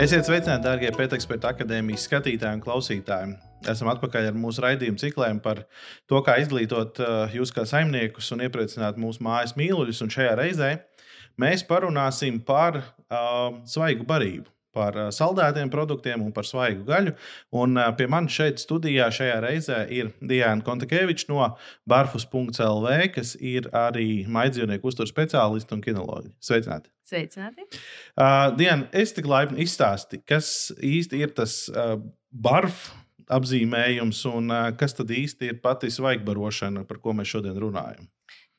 Esiet sveicināti, darbie Pēteksperta akadēmijas skatītāji un klausītāji. Esam atpakaļ ar mūsu raidījumu cikliem par to, kā izglītot uh, jūs kā saimniekus un iepriecināt mūsu mājas mīluļus. Un šajā reizē mēs parunāsim par uh, svaigu barību par uh, saldētiem produktiem un par svaigu gaļu. Un uh, pie manis šeit studijā šajā reizē ir Diana Kontakeviča no barfus.lv, kas ir arī maidzīvnieku uzturu speciālists un kinoloģija. Sveicināti! Sveicināti! Uh, Diana, es tik laipni izstāstīju, kas īsti ir tas uh, barf apzīmējums un uh, kas tad īsti ir pati svaigbarošana, par ko mēs šodien runājam.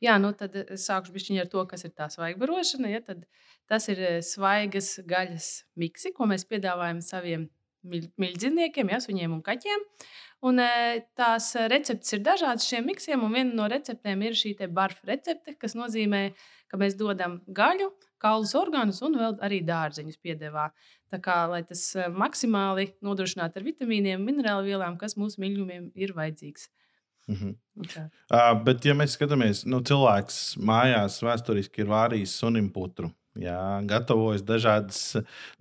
Jā, nu tad es sākšu ar to, kas ir tā svaigbarošana. Ja, tad tas ir svaigas gaļas miksi, ko mēs piedāvājam saviem mīļdziniekiem, ja, suņiem un kaķiem. Un, tās receptes ir dažādas šiem miksiem, un viena no receptēm ir šī barfa recepte, kas nozīmē, ka mēs dodam gaļu, kaulus orgānus un vēl arī dārzeņus piedāvā. Tā kā, lai tas maksimāli nodrošinātu ar vitamīniem, minerālu vielām, kas mūsu mīļumiem ir vajadzīgs. Mhm. Okay. Uh, bet, ja mēs skatāmies, nu, cilvēks mājās vēsturiski ir vārījis sunim putru. Jā, gatavojas dažādas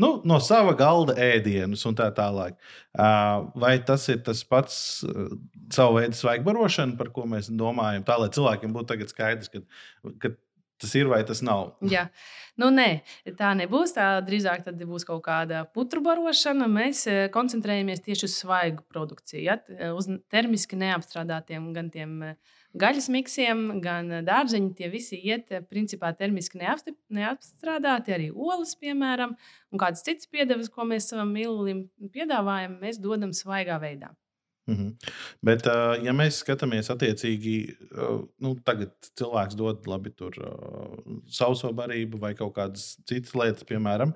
nu, no sava galda ēdienas un tā tālāk. Vai tas ir tas pats savu veidu svaigbarošana, par ko mēs domājam? Tā lai cilvēkiem būtu skaidrs, ka, ka tas ir vai tas nav. Jā, nu, nē, tā nebūs. Tā drīzāk būs kaut kāda putru barošana. Mēs eh, koncentrējamies tieši uz svaigu produkciju, ja? uz termiski neapstrādātiem gan tiem eh, gaļas miksiem, gan dārzeņi. Tie visi iet eh, principā termiski neapstrādāti, arī olas, piemēram, un kādas citas piedevas, ko mēs savam mīlulim piedāvājam, mēs dodam svaigā veidā. Mm -hmm. Bet, ja mēs skatāmies attiecīgi, nu, tagad cilvēks dod labi tur sauso barību vai kaut kādas citas lietas, piemēram,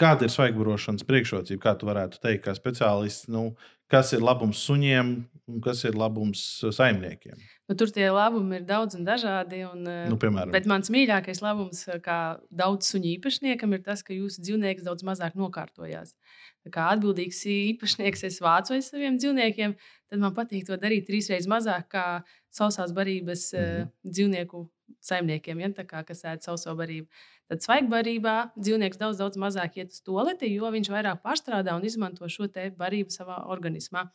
kāda ir svaigbarošanas priekšrocība, kā tu varētu teikt, kā speciālists, nu, kas ir labums suņiem un kas ir labums saimniekiem? Nu, tur tie labumi ir daudz un dažādi. Un, nu, piemēram. bet mans mīļākais labums, kā daudz suņu īpašniekam, ir tas, ka jūsu dzīvnieks daudz mazāk nokārtojās. Uh, kā atbildīgs īpašnieks es vācojos saviem dzīvniekiem, tad man patīk to darīt trīs reizes mazāk kā sausās barības mm -hmm. dzīvnieku saimniekiem, ja, kā, kas ēd sauso barību. Tad svaigbarībā dzīvnieks daudz, daudz mazāk iet uz toleti, jo viņš vairāk pārstrādā un izmanto šo barību savā organismā.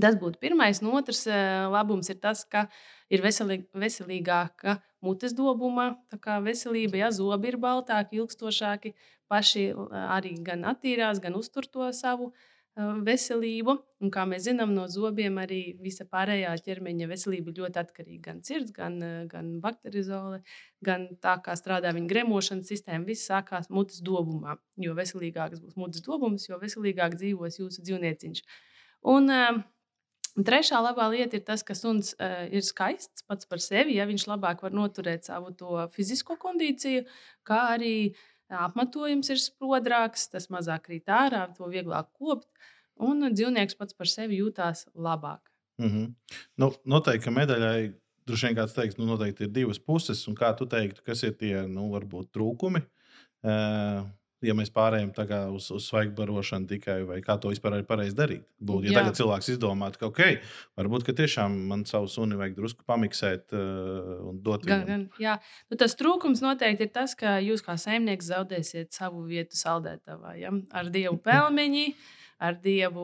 Tas būtu pirmais. No otrs eh, labums ir tas, ka ir veselī, veselīgāka mutes dobuma, tā kā veselība, ja zobi ir baltāki, ilgstošāki, paši arī gan attīrās, gan uztur to savu veselību. Un, kā mēs zinām, no zobiem arī visa pārējā ķermeņa veselība ļoti atkarīga. Gan sirds, gan, gan bakterizole, gan tā, kā strādā viņa gremošanas sistēma. Viss sākās mutes dobumā. Jo veselīgāks būs mutes dobums, jo veselīgāk dzīvos jūsu dzīvnieciņš. Un, Trešā labā lieta ir tas, ka suns uh, ir skaists pats par sevi. Ja viņš labāk var noturēt savu fizisko kondīciju, kā arī apmetojums ir sprodrāks, tas mazāk krīt ārā, to vieglāk kopt, un dzīvnieks pats par sevi jūtās labāk. Mm -hmm. nu, noteikti, ka medaļai droši vien kāds teiks, nu, noteikti ir divas puses, un kā tu teiktu, kas ir tie, nu, varbūt trūkumi. Uh, ja mēs pārējām uz, uz svaigu barošanu tikai, vai kā to vispār ir pareizi darīt. Būt, ja Jā. tagad cilvēks izdomātu, ka, ok, varbūt ka tiešām man savu suni vajag drusku pamiksēt uh, un dot gan, viņam. Gan, jā, nu, tas trūkums noteikti ir tas, ka jūs kā saimnieks zaudēsiet savu vietu saldētavā. Ja? Ar dievu pelmeņi. ar dievu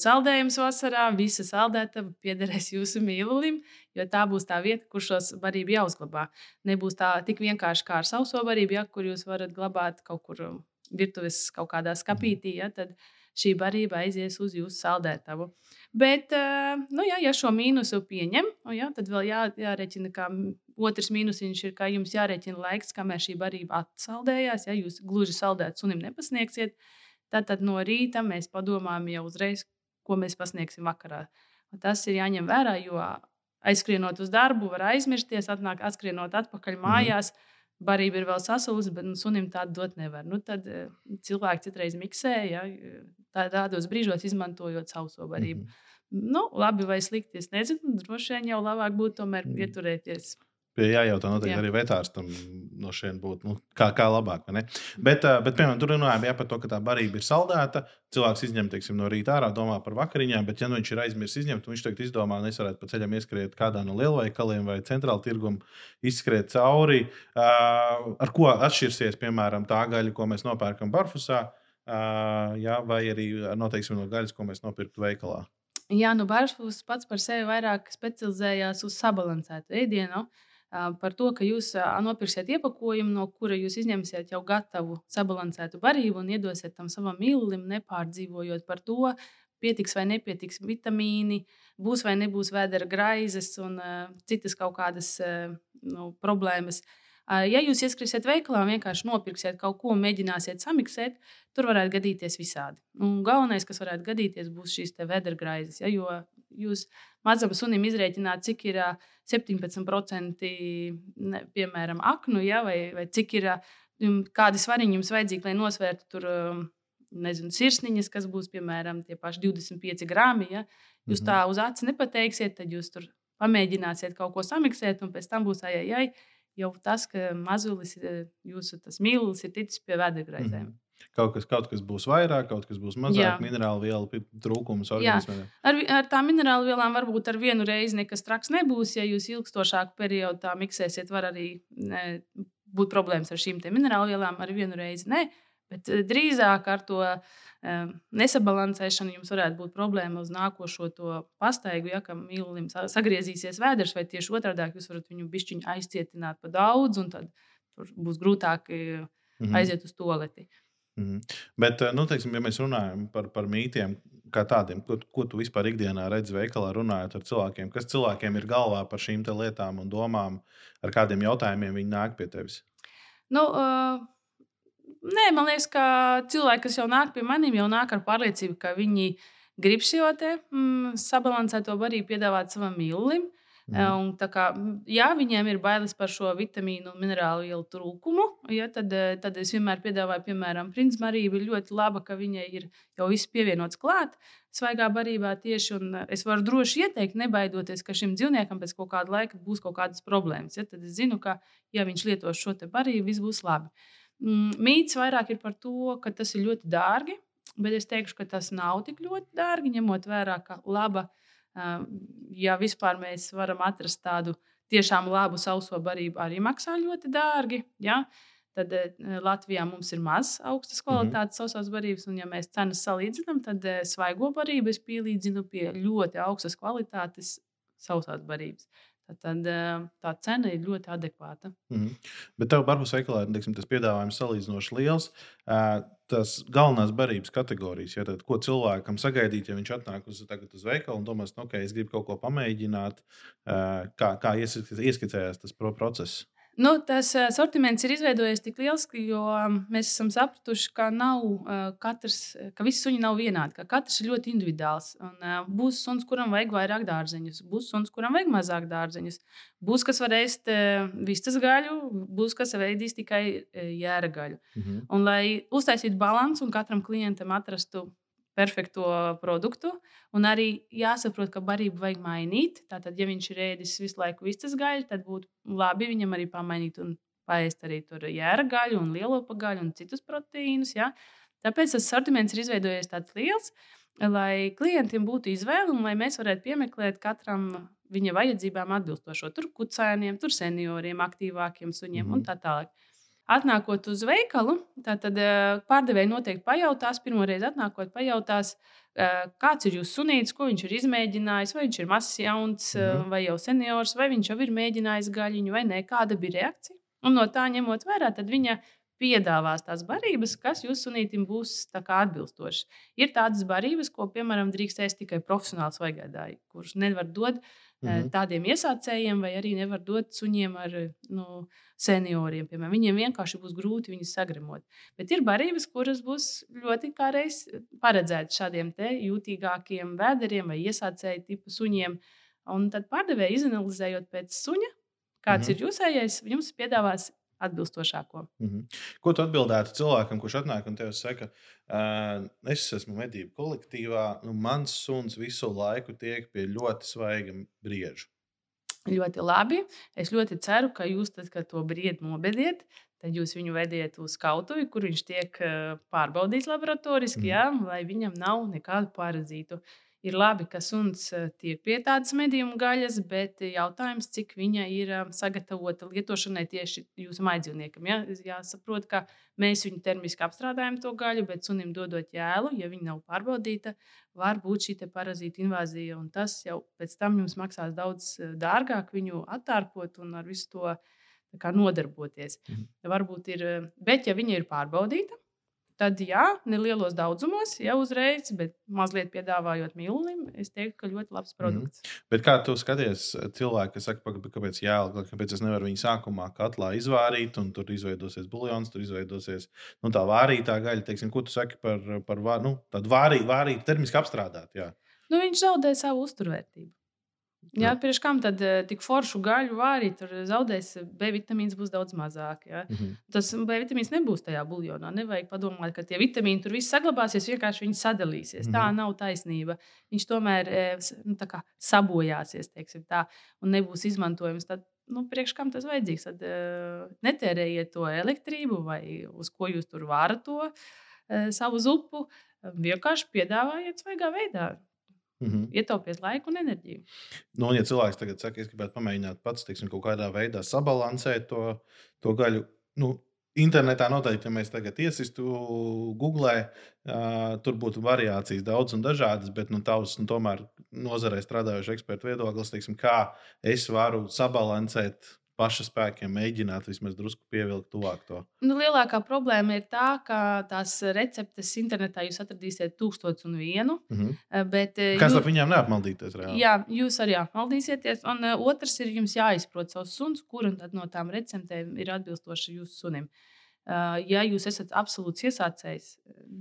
saldējumus vasarā. Visa saldētava piederēs jūsu mīlulim, jo tā būs tā vieta, kur šos barību jāuzglabā. Nebūs tā tik vienkārši kā ar sauso barību, ja, kur jūs varat glabāt kaut kur virtuves kaut kādā skapītī, ja, tad šī barība aizies uz jūsu saldētavu. Bet, eh, nu, jā, ja šo mīnusu pieņem, jā, tad vēl jā, jārēķina, ka otrs mīnusiņš ir, ka jums jārēķina laiks, kamēr šī barība atsaldējās. Ja jūs gluži saldēt sunim nepasniegsiet, tad, tad no rīta mēs padomājam jau uzreiz, ko mēs pasniegsim vakarā. Tas ir jāņem vērā, jo aizskrienot uz darbu, var aizmirsties, atnāk, atskrienot atpakaļ mhm. mājās. Mm barība ir vēl sasūlusi, bet nu, sunim tādu dot nevar. Nu, tad uh, cilvēki citreiz miksē, ja, tā, tādos brīžos izmantojot sauso barību. Mm nu, labi vai slikti, es nezinu. Droši vien jau labāk būtu tomēr mm. Pie jājautā, noteikti jā. arī vetārstam no šiem būtu, nu, kā, kā labāk. Bet, bet, piemēram, tur runājām jā, par to, ka tā barība ir saldēta. Cilvēks izņem teiksim, no rīta ārā, domā par vakariņām, bet, ja nu viņš ir aizmirsis izņemt, viņš tagad izdomā, ka es varētu pa ceļam ieskriet kādā no lielveikaliem vai centrāla tirguma, izskriet cauri. Ar ko atšķirsies, piemēram, tā gaļa, ko mēs nopērkam Barfusā? uh, jā, vai arī noteikti no gaļas, ko mēs nopirktu veikalā. Jā, nu Bārfūs pats par sevi vairāk specializējās uz sabalansētu ēdienu. Par to, ka jūs nopirksiet iepakojumu, no kura jūs izņemsiet jau gatavu sabalansētu barību un iedosiet tam savam mīlulim, nepārdzīvojot par to, pietiks vai nepietiks vitamīni, būs vai nebūs vēdera graizes un uh, citas kaut kādas uh, nu, problēmas. Uh, Ja jūs ieskrīsiet veikalā vienkārši nopirksiet kaut ko mēģināsiet samiksēt, tur varētu gadīties visādi. Un galvenais, kas varētu gadīties, būs šīs vēdergraizes. Ja, jo jūs mazam sunim izrēķināt, cik ir 17% ne, piemēram aknu, ja, vai, vai cik ir kādi svariņi jums vajadzīgi, lai nosvērtu tur. Nezinu, sirsniņas, kas būs piemēram tie paši 25 grāmi. Ja? Jūs mm -hmm. tā uz aci nepateiksiet, tad jūs tur pamēģināsiet kaut ko samiksēt, un pēc tam būs ai, ai, ai jau tas, ka mazulis, jūsu mīlulis ir ticis pie vēdergraizēm. Mm -hmm. Kaut kas, kaut kas būs vairāk, kaut kas būs mazāk, minerālu vielu trūkums. Ar, ar tām minerālu vielām varbūt ar vienu reizi nekas traks nebūs. Ja jūs ilgstošāku periodu tā miksēsiet, var arī ne, būt problēmas ar šīm minerālu vielām. Ar vienu reizi ne, bet drīzāk ar to nesabalansēšana jums varētu būt problēma uz nākošo to pastaigu, ja kam mīlulim sagriezīsies vēders, vai tieši otrādi jūs varat viņu bišķiņu aizcietināt pa daudz, un tad būs grūtāk mm -hmm. aiziet uz toleti. Mm -hmm. Bet, nu, teiksim, ja mēs runājam par, par mītiem, kā tādiem, ko, ko tu vispār ikdienā redzi veikalā, runājot ar cilvēkiem, kas cilvēkiem ir galvā par šīm lietām un domām, ar kādiem jautājumiem viņi nāk pie tevis? Nu, uh, Nē, man liekas, ka cilvēki, kas jau nāk pie maniem, jau nāk ar pārliecību, ka viņi grib šo te, mm, sabalansēto barību piedāvāt savam mīlulim. Mm. Kā, jā, viņiem ir bailes par šo vitamīnu un minerālu vielu trūkumu. Ja, tad, tad es vienmēr piedāvāju, piemēram, Prince Marija ir ļoti laba, ka viņai ir jau viss pievienots klāt svaigā barībā tieši. Es varu droši ieteikt, nebaidoties, ka šim dzīvniekam pēc kaut kāda laika būs kaut kādas problēmas. Ja, tad es zinu, ka, ja viņš lietos šo barību, viss būs labi. Mm, mīts vairāk ir par to, ka tas ir ļoti dārgi, bet es teikšu, ka tas nav tik ļoti dārgi, ņemot vērā, ka laba, ja vispār mēs varam atrast tādu tiešām labu sauso barību, arī maksā ļoti dārgi. Ja? Tad Latvijā mums ir maz augstas kvalitātes mm -hmm. sausās barības, un, ja mēs cenas salīdzinām, tad svaigo barību es pielīdzinu pie ļoti augstas kvalitātes sausās barības tad tā cena ir ļoti adekvāta. Mm -hmm. Bet tev barbas veikalā teiksim, tas piedāvājums salīdzinoši liels. Tas galvenās barības kategorijas, ja, tad, ko cilvēkam sagaidīt, ja viņš atnāk uz, uz veikalu un domās, nu, ka okay, es gribu kaut ko pamēģināt, kā, kā ieskicējās tas process? Nu, tas uh, sortiments ir izveidojies tik liels, ka mēs esam sapratuši, ka, nav, uh, katrs, ka visi suņi nav vienādi. Ka katrs ir ļoti individuāls. Un, būs suns, kuram vajag vairāk dārzeņus, būs suns, kuram vajag mazāk dārzeņus. Būs kas var ēst vistas gaļu, būs kas veidīs tikai jēra gaļu. Mm -hmm. Un, lai uztaisītu balansu un katram klientam atrastu perfekto produktu. Un arī jāsaprot, ka barību vajag mainīt. Tātad, ja viņš ir ēdis visu laiku vistas gaļu, tad būtu labi viņam arī pamainīt un paēst arī jēra gaļu, un lielo pagaļu un citus proteīnus. Ja? Tāpēc tas sortiments ir izveidojies tāds liels, lai klientiem būtu izvēle un lai mēs varētu piemeklēt katram viņa vajadzībām atbilstošo. Tur kucēniem, tur senioriem, aktīvākiem suņiem mm un tā tālāk. Atnākot uz veikalu, tad eh, pārdevēji noteikti pajautās, pirmo reizi atnākot, pajautās, eh, kāds ir jūsu sunītis, ko viņš ir izmēģinājis, vai viņš ir mazs, jauns, mm. vai jau seniors, vai viņš jau ir mēģinājis gaļiņu, vai nē, kāda bija reakcija. Un no tā ņemot vērā, tad viņa piedāvās tās barības, kas jūsu sunītam būs atbilstošas. Ir tādas barības, ko, piemēram, drīkst ēst tikai profesionāls vaigādāji, kurus nevar dot mm -hmm. tādiem iesācējiem, vai arī nevar dot suņiem ar nu, senioriem. Piemēram. Viņiem vienkārši būs grūti viņus sagremot. Bet ir barības, kuras būs ļoti kādreiz paredzētas šādiem jūtīgākiem vēderiem vai iesācēju tipu suņiem. Un tad pārdevēji izanalizējot pēc suņa, kāds -hmm. ir jūsējais, jums piedāvās atbilstošāko. Mm -hmm. Ko tu atbildētu cilvēkam, kurš atnāk un te saka, uh, es esmu medību kolektīvā, un mans suns visu laiku tiek pie ļoti svaiga brieža? Ļoti labi. Es ļoti ceru, ka jūs, tad, kad to briedi nobediet, tad jūs viņu vediet uz kautuvi, kur viņš tiek pārbaudīts laboratoriski, mm. jā, lai viņam nav nekādu parazītu. Ir labi, ka suns eh, tiek pie tādas medījuma gaļas, bet jautājums, cik viņa ir eh, sagatavota lietošanai tieši jūsu maidzīvniekam. Ja? Jāsaprot, ka mēs viņu termiski apstrādājam to gaļu, bet sunim dodot jēlu, ja viņa nav pārbaudīta, var būt šī parazīta invāzija. Tas jau pēc tam jums maksās daudz eh, dārgāk viņu attārpot un ar visu to nodarboties. Mhm. Varbūt ir, bet ja viņa ir pārbaudīta, Tad, jā, nelielos daudzumos, jau uzreiz, bet mazliet piedāvājot mīlulim, es teiktu, ka ļoti labs mhm. produkts. Mm. Bet kā tu skaties, cilvēki, kas saka, kāpēc jālika, kāpēc es nevaru viņu sākumā katlā izvārīt, un tur izveidosies buļļons, tur izveidosies nu, tā vārītā gaļa. Teiksim, ko tu saki par, par nu, tādu vārītu, vārītu termiski apstrādāt? Jā. Nu, viņš zaudē savu uzturvērtību. Jā, pirms kam tad uh, tik foršu gaļu vārīt, tur zaudēs B vitamīns, būs daudz mazāk. Ja? Mm -hmm. Tas B vitamīns nebūs tajā buļļonā. Nevajag padomāt, ka tie vitamīni tur viss saglabāsies, vienkārši viņi sadalīsies. Mm -hmm. Tā mhm. nav taisnība. Viņš tomēr nu, sabojāsies, teiksim, tā, un nebūs izmantojams. Tad, nu, priekš kam tas vajadzīgs? Tad netērējiet to elektrību vai uz ko jūs tur vārat to savu zupu. Vienkārši piedāvājiet svaigā veidā. Mm -hmm. Ietaupiet laiku un enerģiju. Nu, un, ja cilvēks tagad saka, es gribētu pamēģināt pats, teiksim, kaut kādā veidā sabalansēt to, to gaļu, nu, internetā noteikti, ja mēs tagad iesistu Google, uh, tur būtu variācijas daudz un dažādas, bet nu, tavs nu, tomēr nozarē strādājošs ekspertu viedoklis, teiksim, kā es varu sabalansēt paša spēkiem mēģināt vismaz drusku pievilkt tuvāk to. Nu, lielākā problēma ir tā, ka tās receptes internetā jūs atradīsiet tūkstotis un vienu. Mm -hmm. bet, Kas jūs, ar viņiem neapmaldīties? Reāli? Jā, jūs arī apmaldīsieties. Un uh, otrs ir jums jāizprot savs suns, kur no tām receptēm ir atbilstoša jūsu sunim. Uh, ja jūs esat absolūts iesācējs,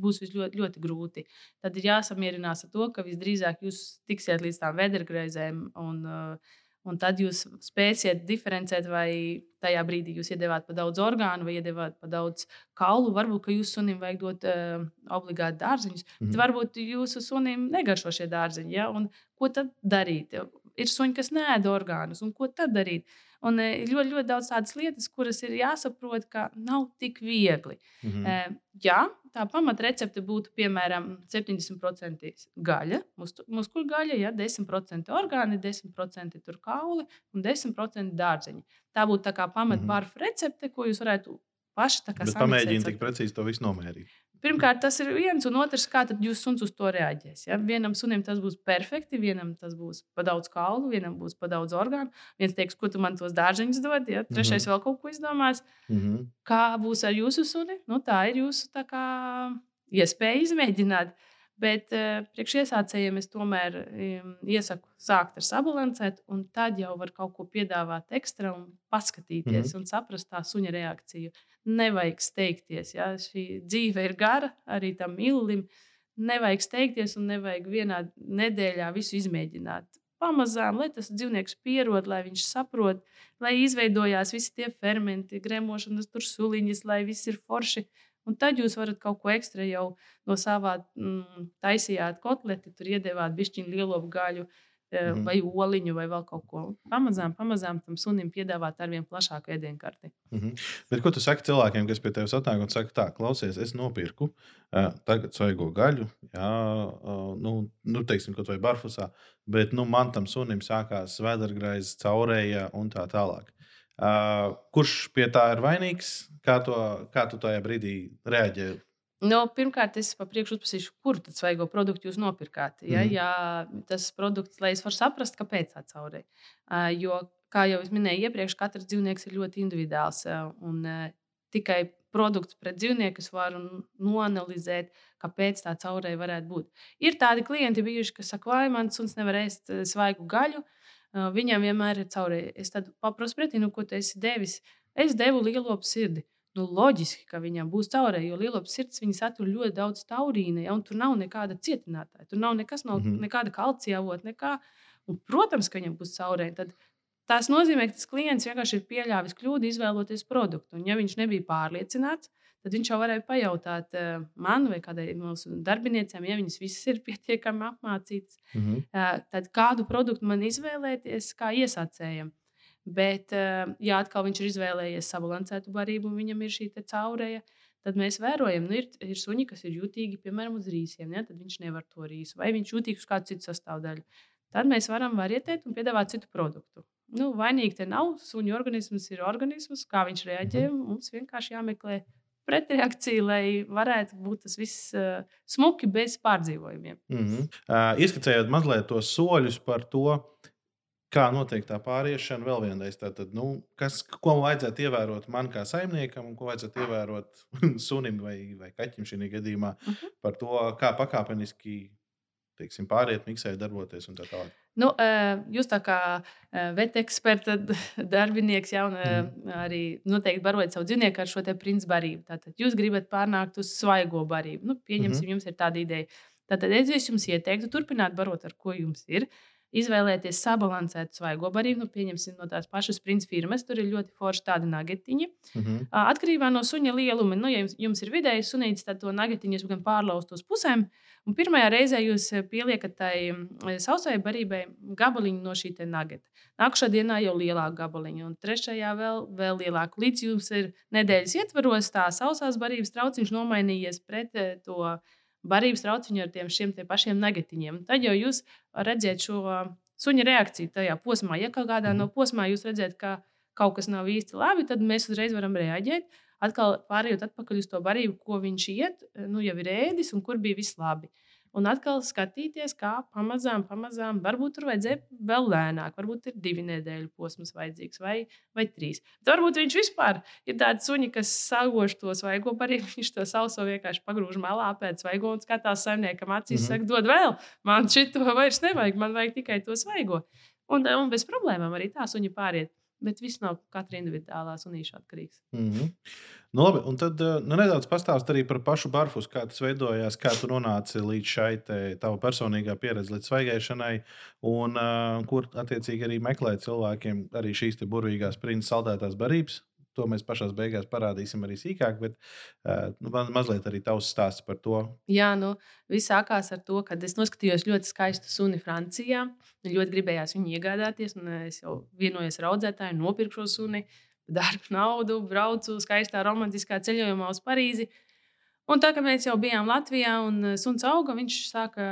būs ļoti, ļoti grūti. Tad ir jāsamierinās ar to, ka visdrīzāk jūs tiksiet līdz tām vēdergraizēm un uh, Un tad jūs spēsiet diferencēt, vai tajā brīdī jūs iedevāt par daudz orgānu vai iedevāt par daudz kaulu. Varbūt jūsu sunim vajag dot uh, obligāti dārziņus, mm -hmm. bet varbūt jūsu sunim negaršo šie dārziņi. Ja? Un ko tad darīt? Ir suņi, kas nēd orgānus, un ko tad darīt? Un ir uh, ļoti, ļoti daudz tādas lietas, kuras ir jāsaprot, ka nav tik viegli. Mm -hmm. uh, jā, tā pamatrecepte būtu piemēram 70% gaļa, muskuļu gaļa, ja 10% orgāni, 10% kauli un 10% dārzeņi. Tā būtu tā kā pamatbarfa mm -hmm. recepte, ko jūs varētu paši pamēģināt tik precīzi to visu nomērīt. Pirmkārt, tas ir viens, un otrs, kā jūsu suns uz to reaģēs. Ja? Vienam sunim tas būs perfekti, vienam tas būs pa daudz kaulu, vienam būs pa daudz orgānu. Viens teiks, ko tu man tos dārzeņus dod, ja? trešais mm -hmm. vēl kaut ko izdomās. Mm -hmm. Kā būs ar jūsu suni? Nu, tā ir jūsu tā kā, iespēja izmēģināt. Bet uh, priekšiesācējiem es tomēr um, iesaku sākt ar sabalansēt, un tad jau var kaut ko piedāvāt ekstra un paskatīties mm -hmm. un saprast tā suņa reakciju nevajag steigties. Ja? Šī dzīve ir gara arī tam mīlim. Nevajag steigties un nevajag vienā nedēļā visu izmēģināt. Pamazām, lai tas dzīvnieks pierod, lai viņš saprot, lai izveidojās visi tie fermenti, gremošanas, tur suliņas, lai viss ir forši. Un tad jūs varat kaut ko ekstra jau no savā mm, taisījāt kotleti, tur iedevāt bišķiņu lielo gaļu, Mm vai oliņu, vai vēl kaut ko. Pamazām, pamazām tam sunim piedāvāt ar vien plašāku ēdienkarti. Mm -hmm. Bet ko tu saki cilvēkiem, kas pie tevis atnāk un saka, tā, klausies, es nopirku uh, tagad svaigo gaļu, jā, uh, nu, nu, teiksim, kaut vai barfusā, bet nu, man tam sunim sākās vēdergraizes, caurēja un tā tālāk. Uh, kurš pie tā ir vainīgs? Kā, to, kā tu tajā brīdī reaģēji? Nu, pirmkārt, es priekšu uzprasīšu, kuru tad svaigo produktu jūs nopirkāt. Ja, mm. ja tas produkts, lai es varu saprast, kāpēc tā caurē. Uh, jo, kā jau es minēju iepriekš, katrs dzīvnieks ir ļoti individuāls. Un uh, tikai produkts pret dzīvnieku var noanalizēt, kāpēc tā caurē varētu būt. Ir tādi klienti bijuši, kas saka, vai mans suns nevar ēst svaigu gaļu. Uh, viņam vienmēr ir caurē. Es tad paprasu pretī, nu, ko tu esi devis. Es devu lielo sirdi. Nu, loģiski, ka viņam būs caurē, jo lielopas sirds satur ļoti daudz taurīna, ja, un tur nav nekāda cietinātāja. Tur nav nekas, nav, mm -hmm. nekāda kalcija avota, nekā. Un, protams, ka viņam būs caurē. Tad tas nozīmē, ka tas klients vienkārši ir pieļāvis kļūdu, izvēloties produktu. Un, ja viņš nebija pārliecināts, tad viņš jau varēja pajautāt uh, man vai kādai mūsu darbiniecēm, ja viņas visas ir pietiekami apmācītas, mm -hmm. tad kādu produktu man izvēlēties kā iesācējiem. Bet, eh, ja atkal viņš ir izvēlējies sabalansētu barību un viņam ir šī caurēja, tad mēs vērojam, ka nu, ir, ir suņi, kas ir jutīgi piemēram uz rīsiem. Ja? Tad viņš nevar to rīsu, vai viņš ir jutīgs uz kādu citu sastāvdaļu. Tad mēs varam varietēt un piedāvāt citu produktu. Nu, vainīgi te nav. Suņu organisms ir organisms, kā viņš reaģē. Mhm. Mums vienkārši jāmeklē pretreakcija, lai varētu būt tas viss uh, smuki bez pārdzīvojumiem. Mm -hmm. uh, ieskicējot mazliet tos soļus par to, kā notiek tā pāriešana, vēl vienreiz. Tātad, nu, kas, ko vajadzētu ievērot man kā saimniekam, un ko vajadzētu ievērot sunim vai, vai kaķim šī gadījumā uh mhm. -huh. par to, kā pakāpeniski teiksim, pāriet, miksēt, darboties un tā tālāk. Nu, jūs tā kā veteksperta darbinieks, jau mm. arī noteikti barojat savu dzīvnieku ar šo principu barību. Tātad jūs gribat pārnākt uz svaigo barību. Nu, pieņemsim, mm -hmm. jums ir tāda ideja. Tātad es jums ieteiktu turpināt barot ar ko jums ir. Izvēlēties sabalansētu svaigo barību, nu, pieņemsim no tās pašas principu firmas. Tur ir ļoti forši tādi nagetiņi. Mm -hmm. Atkarībā no suņa lieluma, nu, ja jums, jums ir vidējs sunītis, tad to nagetiņu jūs gan pārlaust uz pusēm. Un pirmajā reizē jūs eh, pieliekat tai eh, sausai barībai gabaliņu no šī nageta. Nākamajā dienā jau lielāku gabaliņu, un trešajā vēl, vēl lielāku. Līdz jums ir nedēļas ietvaros, tā sausās barības trauciņš nomainījies pret eh, to barības trauciņu ar tiem šiem pašiem negatiņiem. Tad jau jūs redzat šo suņa reakciju tajā posmā. Ja kādā no posmā jūs redzat, ka kaut kas nav īsti labi, tad mēs uzreiz varam reaģēt atkal pārējot atpakaļ uz to barību, ko viņš iet, nu, jau ir ēdis un kur bija viss labi. Un atkal skatīties, kā pamazām, pamazām, varbūt tur vajadzēja vēl lēnāk, varbūt ir divi nedēļu posms vajadzīgs, vai, vai trīs. Bet varbūt viņš vispār ir tāds suņi, kas saugoš to svaigo barību, viņš to sauso vienkārši pagrūž malā pēc svaigo un skatās saimniekam acīs, mm -hmm. saka, dod vēl, man šito vairs nevajag, man vajag tikai to svaigo. Un, un bez problēmām arī tā suņi pāriet. Bet viss nav katra individuālā sunīša atkarīgs. Mm -hmm. nu, labi, un tad eh, nu, nedaudz pastāst arī par pašu barfus, kā tas veidojās, kā tu nonāci līdz šai tava personīgā pieredze, līdz svaigēšanai, un uh, kur attiecīgi arī meklēt cilvēkiem arī šīs burvīgās princis saldētās barības. To mēs pašā beigās parādīsim arī sīkāk, bet uh, nu, mazliet arī tavs stāsts par to. Jā, nu, viss sākās ar to, ka es noskatījos ļoti skaistu suni Francijā. Ļoti gribējās viņu iegādāties, un es jau vienojos ar audzētāju, nopirku šo suni, darbu naudu, braucu skaistā romantiskā ceļojumā uz Parīzi. Un tā kā mēs jau bijām Latvijā un suns auga, viņš sāka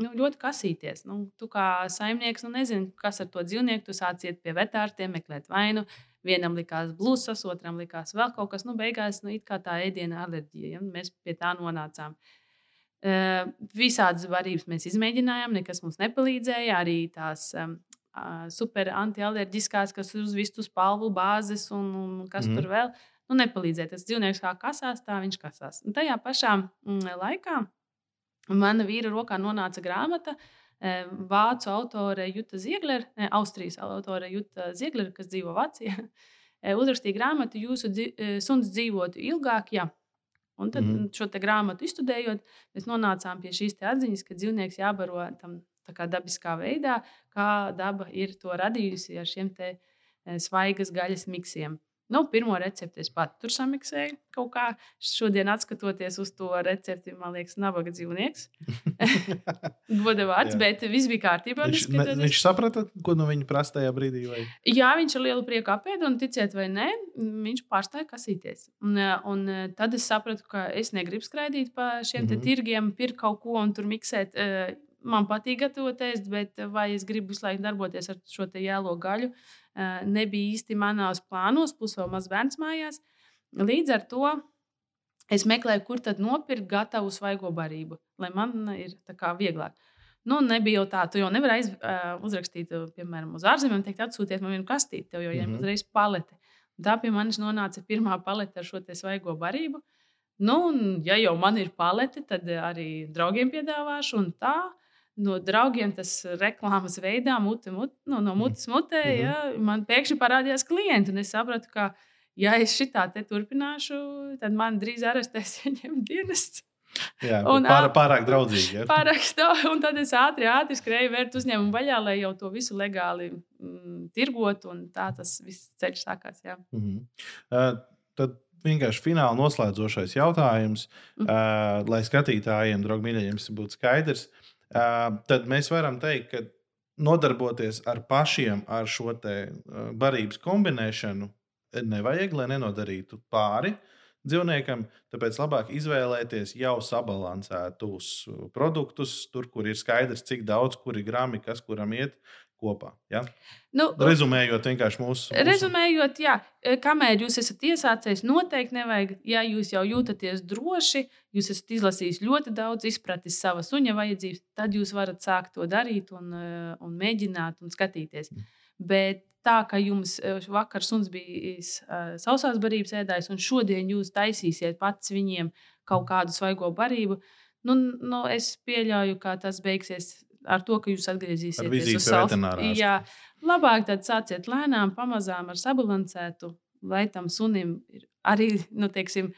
nu, ļoti kasīties. Nu, tu kā saimnieks, nu, nezini, kas ar to dzīvnieku, tu sāc iet pie vetārstiem, meklēt vainu. Vienam likās blūzas, otram likās vēl kaut kas. Nu, beigās nu, tā ēdiena alerģija. Ja? Mēs pie tā nonācām. Uh, visādas varības mēs izmēģinājām, nekas mums nepalīdzēja. Arī tās um, uh, super antialerģiskās, kas uz vistu spalvu bāzes un, un kas mm. tur vēl. Nu, nepalīdzēja. Tas dzīvnieks kā kasās, tā viņš kasās. Un tajā pašā mm, laikā mana vīra rokā nonāca grāmata. Uh, vācu autore Juta Zieglere, ne, Austrijas autore Juta Zieglere, kas dzīvo Vācijā, uzrakstīja grāmatu Jūsu suns dzīvotu ilgāk. Jā. Un tad mm. šo grāmatu izstudējot, mēs nonācām pie šīs atziņas, ka dzīvnieks jābaro tam dabiskā veidā, kā daba ir to radījusi ar šiem svaigas gaļas miksiem. Nu, pirmo recepti es pati tur samiksēju. Kaut kā šodien, skatoties uz to recepti, man liekas, nabaga dzīvnieks. Goda vārds, bet viss bija kārtībā. Viņš, ne, viņš saprata, ko no viņa prasa tajā brīdī. Vai? Jā, viņš ar lielu prieku apēda, un ticiet vai nē, viņš pārstāja kasīties. Un, un tad es sapratu, ka es negribu skraidīt pa šiem mm -hmm. tirgiem, pirkt kaut ko un tur miksēt. Man patīk gatavot ēst, bet vai es gribu visu laiku darboties ar šo jēlo gaļu? Nebija īsti manos plānos, plus vēl maz bērns mājās. Līdz ar to es meklēju, kur tad nopirkt gatavu svaigo barību, lai man ir vieglāk. Nu, nebija jau tā, tu jau nevari aiz, uh, uzrakstīt, piemēram, uz ārzemēm, teikt, atsūtiet man vienu kastīti, tev jau ir mm -hmm. uzreiz palete. Tā pie manis nonāca pirmā palete ar šo svaigo barību. Nu, un, ja jau man ir palete, tad arī draugiem piedāvāšu. Un tā no draugiem tas reklāmas veidā, mute, mute, no, no mutes mutē, mm -hmm. ja, man pēkšņi parādījās klienti. Un es sapratu, ka, ja es šitā te turpināšu, tad man drīz arestēs ieņemt dienestu. Jā, un, pār, pārāk draudzīgi. Ja? Pārāk daudz, un tad es ātri, ātri skrēju vērt uzņēmumu vaļā, lai jau to visu legāli mm, tirgotu. Tā tas viss ceļš sākās. Jā. Mm -hmm. uh, tad vienkārši fināli noslēdzošais jautājums, mm -hmm. uh, lai skatītājiem, draugi, mīļajiem, būtu skaidrs. Uh, tad mēs varam teikt, ka nodarboties ar pašiem ar šo barības kombinēšanu nevajag, lai nenodarītu pāri. dzīvniekam. Tāpēc labāk izvēlēties jau sabalansētus produktus, tur, kur ir skaidrs, cik daudz, kuri grami, kas kuram iet kopā. Ja? Nu, Rezumējot, vienkārši mūsu. mūsu... Rezumējot, jā, e, kamēr jūs esat iesācējis, noteikti nevajag, ja jūs jau jūtaties droši, jūs esat izlasījis ļoti daudz, izpratis savas suņa vajadzības, tad jūs varat sākt to darīt un, e, un mēģināt un skatīties. Mm. Bet tā, ka jums e, vakar suns bija sausās barības ēdājs, un šodien jūs taisīsiet pats viņiem kaut kādu svaigo barību, nu, nu, es pieļauju, ka tas beigsies ar to, ka jūs atgriezīsieties uz savu Jā, labāk tad sāciet lēnām, pamazām ar sabalansētu, lai tam sunim ir arī, nu, teiksim,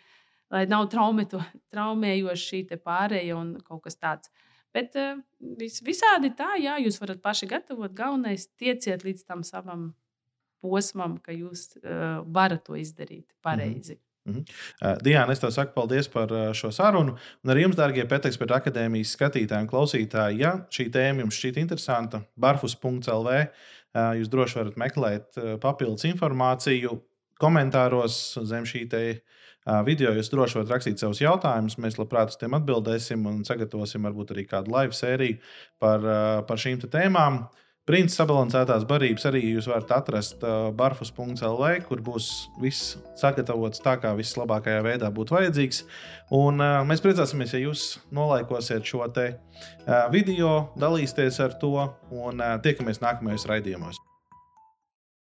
lai nav traumētu, traumējoši šī pārējai un kaut kas tāds. Bet uh, vis, visādi tā, jā, jūs varat paši gatavot. Galvenais tieciet līdz tam savam posmam, ka jūs uh, varat to izdarīt pareizi. Mm -hmm. -hmm. Uh, Diana, es tev saku paldies par uh, šo sarunu. Un arī jums, darbie Pēteksperta akadēmijas skatītāji un klausītāji, ja šī tēma jums šķiet interesanta, barfus.lv, uh, jūs droši varat meklēt papildus informāciju. Komentāros zem šī video jūs droši varat rakstīt savus jautājumus. Mēs labprāt uz tiem atbildēsim un sagatavosim varbūt arī kādu live sēriju par, par šīm tēmām. Princis sabalansētās barības arī jūs varat atrast uh, barfus.lv, kur būs viss sagatavots tā, kā vislabākajā veidā būtu vajadzīgs. Un, uh, mēs priecāsimies, ja jūs nolaikosiet šo te, uh, video, dalīsieties ar to un uh, tiekamies nākamajos raidījumos.